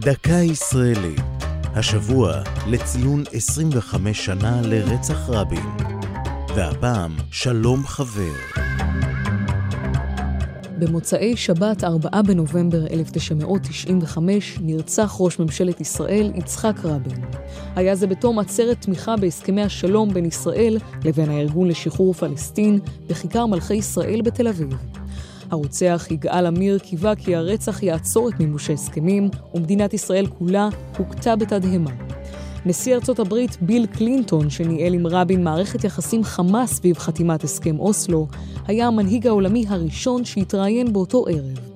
דקה ישראלית, השבוע לציון 25 שנה לרצח רבין, והפעם שלום חבר. במוצאי שבת, 4 בנובמבר 1995, נרצח ראש ממשלת ישראל יצחק רבין. היה זה בתום עצרת תמיכה בהסכמי השלום בין ישראל לבין הארגון לשחרור פלסטין בכיכר מלכי ישראל בתל אביב. הרוצח יגאל עמיר קיווה כי הרצח יעצור את מימוש ההסכמים, ומדינת ישראל כולה הוכתה בתדהמה. נשיא ארצות הברית ביל קלינטון, שניהל עם רבין מערכת יחסים חמה סביב חתימת הסכם אוסלו, היה המנהיג העולמי הראשון שהתראיין באותו ערב.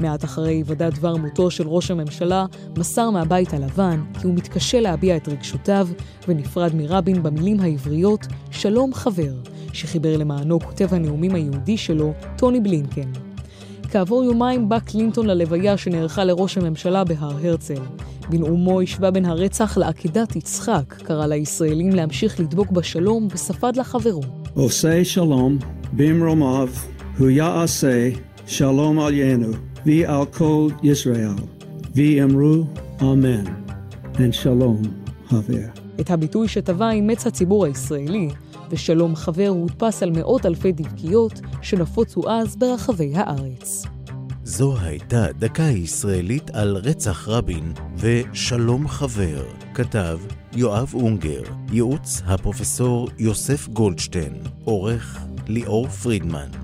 מעט אחרי היוודע דבר מותו של ראש הממשלה, מסר מהבית הלבן כי הוא מתקשה להביע את רגשותיו, ונפרד מרבין במילים העבריות "שלום חבר", שחיבר למענו כותב הנאומים היהודי שלו, טוני בלינקן. כעבור יומיים בא קלינטון ללוויה שנערכה לראש הממשלה בהר הרצל. בנאומו השווה בין הרצח לעקדת יצחק, קרא לישראלים להמשיך לדבוק בשלום וספד לחברו. עושה שלום במרומיו, הוא יעשה שלום עליינו, ועל כל ישראל, ואמרו אמן, ושלום חבר. את הביטוי שטבע אימץ הציבור הישראלי, ושלום חבר הודפס על מאות אלפי דבקיות שנפוצו אז ברחבי הארץ. זו הייתה דקה ישראלית על רצח רבין ושלום חבר. כתב יואב אונגר, ייעוץ הפרופסור יוסף גולדשטיין, עורך ליאור פרידמן.